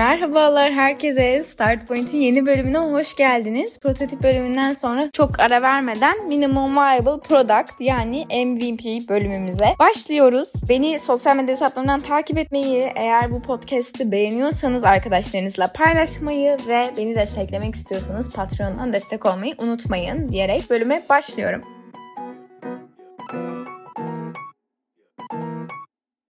Merhabalar herkese. Start Point'in yeni bölümüne hoş geldiniz. Prototip bölümünden sonra çok ara vermeden Minimum Viable Product yani MVP bölümümüze başlıyoruz. Beni sosyal medya hesaplarımdan takip etmeyi, eğer bu podcast'i beğeniyorsanız arkadaşlarınızla paylaşmayı ve beni desteklemek istiyorsanız Patreon'dan destek olmayı unutmayın diyerek bölüme başlıyorum.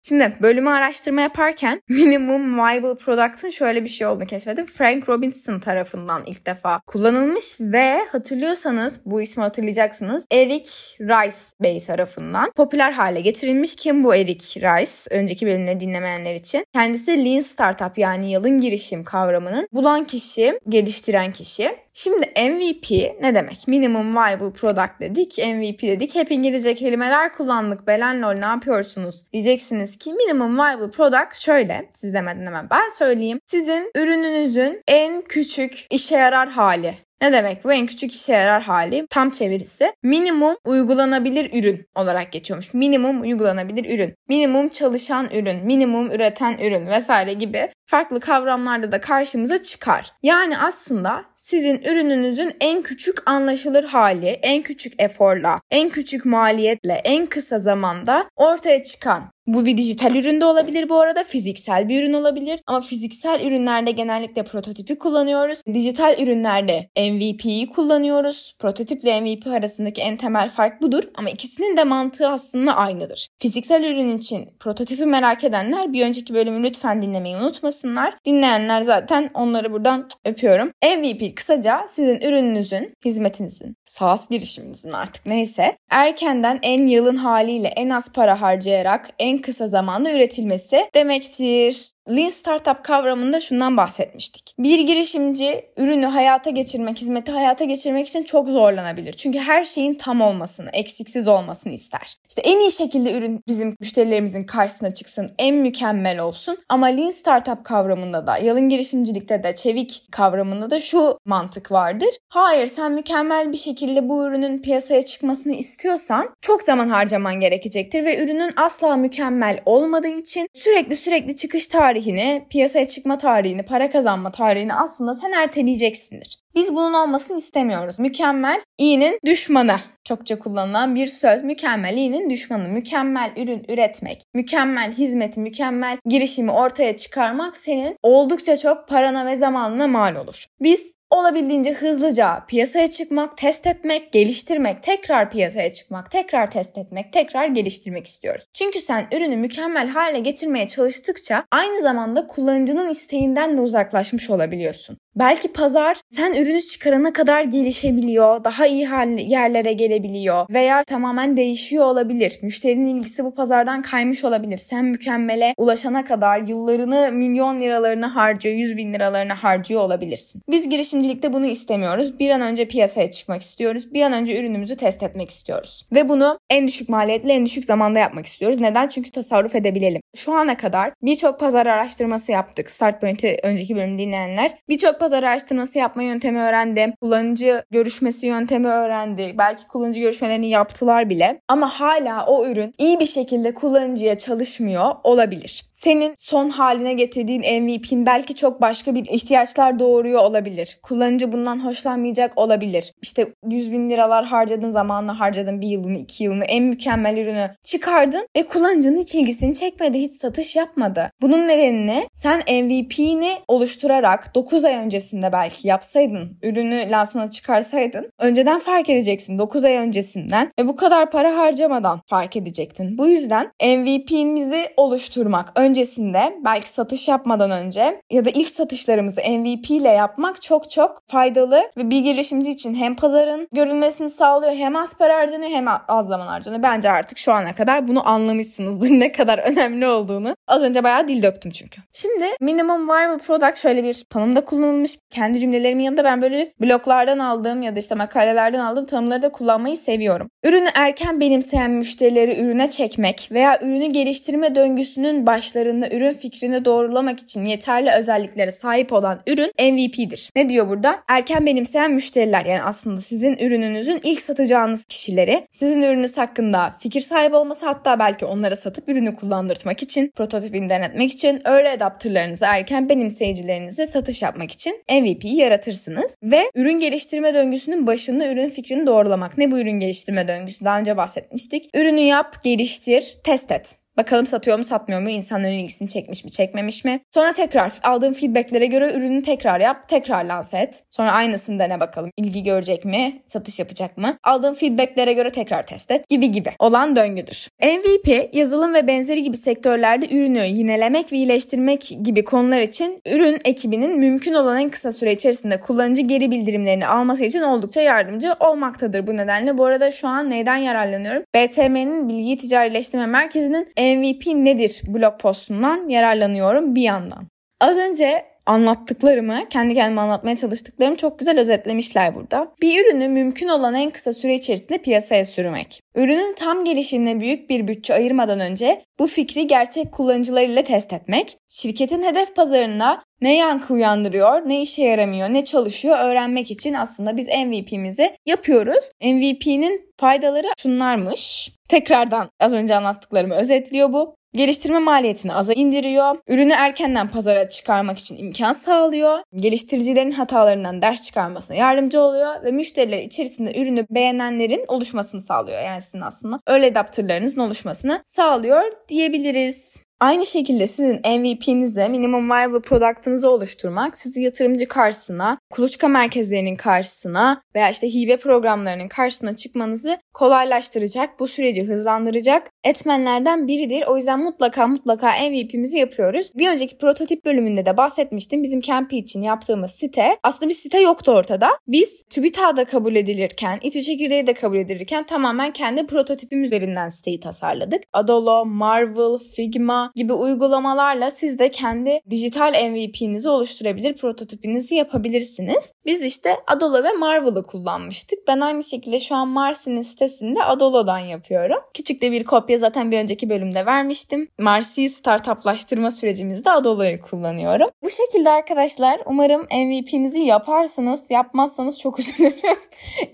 Şimdi bölümü araştırma yaparken Minimum Viable Product'ın şöyle bir şey olduğunu keşfettim. Frank Robinson tarafından ilk defa kullanılmış ve hatırlıyorsanız bu ismi hatırlayacaksınız. Eric Rice Bey tarafından popüler hale getirilmiş. Kim bu Eric Rice? Önceki bölümleri dinlemeyenler için. Kendisi Lean Startup yani yalın girişim kavramının bulan kişi, geliştiren kişi. Şimdi MVP ne demek? Minimum Viable Product dedik, MVP dedik. Hep İngilizce kelimeler kullandık. Belenlol ne yapıyorsunuz? Diyeceksiniz ki Minimum Viable Product şöyle. Siz demeden hemen ben söyleyeyim. Sizin ürününüzün en küçük işe yarar hali. Ne demek bu en küçük işe yarar hali? Tam çevirisi minimum uygulanabilir ürün olarak geçiyormuş. Minimum uygulanabilir ürün, minimum çalışan ürün, minimum üreten ürün vesaire gibi farklı kavramlarda da karşımıza çıkar. Yani aslında sizin ürününüzün en küçük anlaşılır hali, en küçük eforla, en küçük maliyetle, en kısa zamanda ortaya çıkan bu bir dijital ürün de olabilir bu arada. Fiziksel bir ürün olabilir. Ama fiziksel ürünlerde genellikle prototipi kullanıyoruz. Dijital ürünlerde MVP'yi kullanıyoruz. Prototiple MVP arasındaki en temel fark budur. Ama ikisinin de mantığı aslında aynıdır. Fiziksel ürün için prototipi merak edenler bir önceki bölümü lütfen dinlemeyi unutmasınlar. Dinleyenler zaten onları buradan öpüyorum. MVP kısaca sizin ürününüzün, hizmetinizin, SaaS girişiminizin artık neyse erkenden en yılın haliyle en az para harcayarak en kısa zamanda üretilmesi demektir. Lean Startup kavramında şundan bahsetmiştik. Bir girişimci ürünü hayata geçirmek, hizmeti hayata geçirmek için çok zorlanabilir. Çünkü her şeyin tam olmasını, eksiksiz olmasını ister. İşte en iyi şekilde ürün bizim müşterilerimizin karşısına çıksın, en mükemmel olsun. Ama Lean Startup kavramında da, yalın girişimcilikte de, çevik kavramında da şu mantık vardır. Hayır sen mükemmel bir şekilde bu ürünün piyasaya çıkmasını istiyorsan çok zaman harcaman gerekecektir ve ürünün asla mükemmel olmadığı için sürekli sürekli çıkış tarihi tarihini, piyasaya çıkma tarihini, para kazanma tarihini aslında sen erteleyeceksindir. Biz bunun olmasını istemiyoruz. Mükemmel iyinin düşmanı. Çokça kullanılan bir söz. Mükemmel iyinin düşmanı. Mükemmel ürün üretmek, mükemmel hizmeti, mükemmel girişimi ortaya çıkarmak senin oldukça çok parana ve zamanına mal olur. Biz olabildiğince hızlıca piyasaya çıkmak, test etmek, geliştirmek, tekrar piyasaya çıkmak, tekrar test etmek, tekrar geliştirmek istiyoruz. Çünkü sen ürünü mükemmel hale getirmeye çalıştıkça aynı zamanda kullanıcının isteğinden de uzaklaşmış olabiliyorsun. Belki pazar sen ürünü çıkarana kadar gelişebiliyor, daha iyi yerlere gelebiliyor veya tamamen değişiyor olabilir. Müşterinin ilgisi bu pazardan kaymış olabilir. Sen mükemmele ulaşana kadar yıllarını milyon liralarını harcıyor, yüz bin liralarını harcıyor olabilirsin. Biz girişimcilikte bunu istemiyoruz. Bir an önce piyasaya çıkmak istiyoruz. Bir an önce ürünümüzü test etmek istiyoruz. Ve bunu en düşük maliyetle en düşük zamanda yapmak istiyoruz. Neden? Çünkü tasarruf edebilelim. Şu ana kadar birçok pazar araştırması yaptık. Start Point'i önceki bölüm dinleyenler. Birçok pazar araştırması yapma yöntemi öğrendi. Kullanıcı görüşmesi yöntemi öğrendi. Belki kullanıcı görüşmelerini yaptılar bile. Ama hala o ürün iyi bir şekilde kullanıcıya çalışmıyor olabilir senin son haline getirdiğin MVP'in belki çok başka bir ihtiyaçlar doğuruyor olabilir. Kullanıcı bundan hoşlanmayacak olabilir. İşte 100 bin liralar harcadın zamanla harcadın bir yılını iki yılını en mükemmel ürünü çıkardın ve kullanıcının hiç ilgisini çekmedi hiç satış yapmadı. Bunun nedenini sen MVP'ni oluşturarak 9 ay öncesinde belki yapsaydın ürünü lansmana çıkarsaydın önceden fark edeceksin 9 ay öncesinden ve bu kadar para harcamadan fark edecektin. Bu yüzden MVP'mizi oluşturmak öncesinde belki satış yapmadan önce ya da ilk satışlarımızı MVP ile yapmak çok çok faydalı ve bir girişimci için hem pazarın görülmesini sağlıyor hem az para harcanıyor hem az zaman harcanıyor. Bence artık şu ana kadar bunu anlamışsınızdır ne kadar önemli olduğunu. Az önce bayağı dil döktüm çünkü. Şimdi minimum viable product şöyle bir tanımda kullanılmış. Kendi cümlelerimin yanında ben böyle bloglardan aldığım ya da işte makalelerden aldığım tanımları da kullanmayı seviyorum. Ürünü erken benimseyen müşterileri ürüne çekmek veya ürünü geliştirme döngüsünün başlaması başlarında ürün fikrini doğrulamak için yeterli özelliklere sahip olan ürün MVP'dir. Ne diyor burada? Erken benimseyen müşteriler yani aslında sizin ürününüzün ilk satacağınız kişileri sizin ürününüz hakkında fikir sahibi olması hatta belki onlara satıp ürünü kullandırtmak için, prototipini denetmek için, early adapterlarınızı, erken benimseyicilerinize satış yapmak için MVP'yi yaratırsınız. Ve ürün geliştirme döngüsünün başında ürün fikrini doğrulamak. Ne bu ürün geliştirme döngüsü? Daha önce bahsetmiştik. Ürünü yap, geliştir, test et. Bakalım satıyor mu satmıyor mu? İnsanların ilgisini çekmiş mi çekmemiş mi? Sonra tekrar aldığın feedbacklere göre ürünü tekrar yap. Tekrar lanse et. Sonra aynısını dene bakalım. İlgi görecek mi? Satış yapacak mı? Aldığın feedbacklere göre tekrar test et. Gibi gibi. Olan döngüdür. MVP yazılım ve benzeri gibi sektörlerde ürünü yinelemek ve iyileştirmek gibi konular için ürün ekibinin mümkün olan en kısa süre içerisinde kullanıcı geri bildirimlerini alması için oldukça yardımcı olmaktadır. Bu nedenle bu arada şu an neyden yararlanıyorum? BTM'nin Bilgi Ticarileştirme Merkezi'nin MVP nedir blog postundan yararlanıyorum bir yandan. Az önce anlattıklarımı, kendi kendime anlatmaya çalıştıklarımı çok güzel özetlemişler burada. Bir ürünü mümkün olan en kısa süre içerisinde piyasaya sürmek. Ürünün tam gelişimine büyük bir bütçe ayırmadan önce bu fikri gerçek kullanıcılar ile test etmek, şirketin hedef pazarında ne yankı uyandırıyor, ne işe yaramıyor, ne çalışıyor öğrenmek için aslında biz MVP'mizi yapıyoruz. MVP'nin faydaları şunlarmış. Tekrardan az önce anlattıklarımı özetliyor bu. Geliştirme maliyetini aza indiriyor. Ürünü erkenden pazara çıkarmak için imkan sağlıyor. Geliştiricilerin hatalarından ders çıkarmasına yardımcı oluyor ve müşteriler içerisinde ürünü beğenenlerin oluşmasını sağlıyor. Yani sizin aslında öyle adaptörlerinizin oluşmasını sağlıyor diyebiliriz. Aynı şekilde sizin MVP'nizle minimum viable product'ınızı oluşturmak sizi yatırımcı karşısına, kuluçka merkezlerinin karşısına veya işte hibe programlarının karşısına çıkmanızı kolaylaştıracak, bu süreci hızlandıracak etmenlerden biridir. O yüzden mutlaka mutlaka MVP'mizi yapıyoruz. Bir önceki prototip bölümünde de bahsetmiştim. Bizim Campy için yaptığımız site aslında bir site yoktu ortada. Biz TÜBİTAK'da kabul edilirken, İTÜ çekirdeği de kabul edilirken tamamen kendi prototipim üzerinden siteyi tasarladık. Adolo, Marvel, Figma gibi uygulamalarla siz de kendi dijital MVP'nizi oluşturabilir, prototipinizi yapabilirsiniz. Biz işte Adolo ve Marvel'ı kullanmıştık. Ben aynı şekilde şu an Marsi'nin sitesinde Adolo'dan yapıyorum. Küçük de bir kopya zaten bir önceki bölümde vermiştim. Marsi'yi startuplaştırma sürecimizde Adolo'yu kullanıyorum. Bu şekilde arkadaşlar umarım MVP'nizi yaparsınız. Yapmazsanız çok üzülürüm.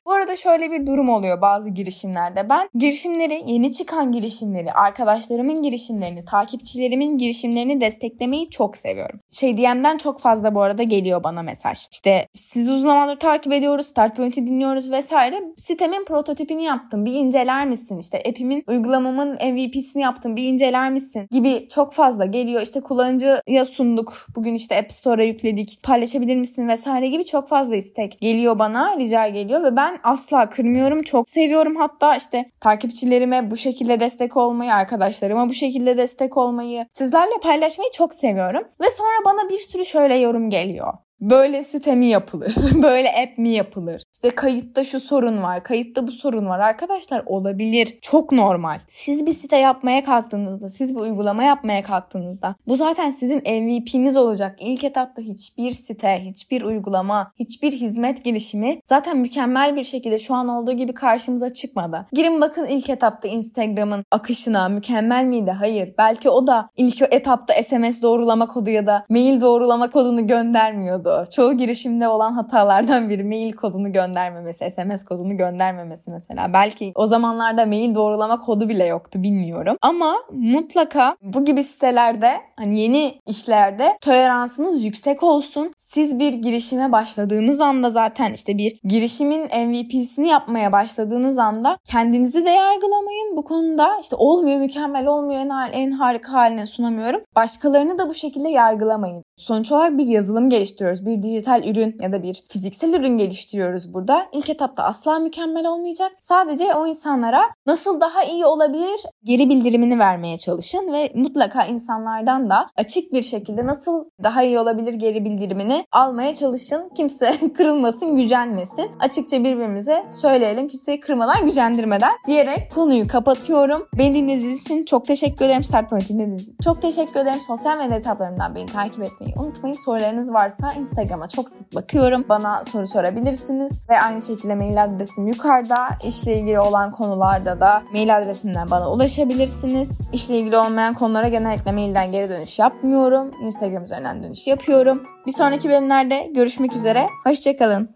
Bu arada şöyle bir durum oluyor bazı girişimlerde. Ben girişimleri, yeni çıkan girişimleri, arkadaşlarımın girişimlerini, takipçilerimin girişimlerini desteklemeyi çok seviyorum. Şey DM'den çok fazla bu arada geliyor bana mesaj. İşte sizi uzun zamandır takip ediyoruz, Start Point'i dinliyoruz vesaire. Sitemin prototipini yaptım. Bir inceler misin? İşte app'imin, uygulamamın MVP'sini yaptım. Bir inceler misin? Gibi çok fazla geliyor. İşte kullanıcıya sunduk. Bugün işte App Store'a yükledik. Paylaşabilir misin vesaire gibi çok fazla istek geliyor bana. Rica geliyor ve ben asla kırmıyorum. Çok seviyorum hatta işte takipçilerime bu şekilde destek olmayı, arkadaşlarıma bu şekilde destek olmayı, sizlerle paylaşmayı çok seviyorum. Ve sonra bana bir sürü şöyle yorum geliyor. Böyle site mi yapılır? Böyle app mi yapılır? İşte kayıtta şu sorun var, kayıtta bu sorun var. Arkadaşlar olabilir. Çok normal. Siz bir site yapmaya kalktığınızda, siz bir uygulama yapmaya kalktığınızda bu zaten sizin MVP'niz olacak. İlk etapta hiçbir site, hiçbir uygulama, hiçbir hizmet gelişimi zaten mükemmel bir şekilde şu an olduğu gibi karşımıza çıkmadı. Girin bakın ilk etapta Instagram'ın akışına mükemmel miydi? Hayır. Belki o da ilk etapta SMS doğrulama kodu ya da mail doğrulama kodunu göndermiyordu Çoğu girişimde olan hatalardan biri mail kodunu göndermemesi, SMS kodunu göndermemesi mesela. Belki o zamanlarda mail doğrulama kodu bile yoktu bilmiyorum. Ama mutlaka bu gibi sitelerde hani yeni işlerde toleransınız yüksek olsun. Siz bir girişime başladığınız anda zaten işte bir girişimin MVP'sini yapmaya başladığınız anda kendinizi de yargılamayın. Bu konuda işte olmuyor, mükemmel olmuyor, en, en harika haline sunamıyorum. Başkalarını da bu şekilde yargılamayın. Sonuç olarak bir yazılım geliştiriyoruz. Bir dijital ürün ya da bir fiziksel ürün geliştiriyoruz burada. İlk etapta asla mükemmel olmayacak. Sadece o insanlara nasıl daha iyi olabilir geri bildirimini vermeye çalışın ve mutlaka insanlardan da açık bir şekilde nasıl daha iyi olabilir geri bildirimini almaya çalışın. Kimse kırılmasın, gücenmesin. Açıkça birbirimize söyleyelim kimseyi kırmadan, gücendirmeden diyerek konuyu kapatıyorum. Beni dinlediğiniz için çok teşekkür ederim. Start Point dinlediğiniz için çok teşekkür ederim. Sosyal medya hesaplarımdan beni takip etmeyi unutmayın. Sorularınız varsa Instagram'a çok sık bakıyorum. Bana soru sorabilirsiniz. Ve aynı şekilde mail adresim yukarıda. İşle ilgili olan konularda da mail adresimden bana ulaşabilirsiniz. İşle ilgili olmayan konulara genellikle mailden geri dönüş yapmıyorum. Instagram üzerinden dönüş yapıyorum. Bir sonraki bölümlerde görüşmek üzere. Hoşçakalın.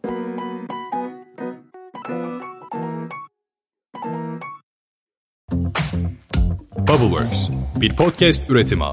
Bubbleworks bir podcast üretimi.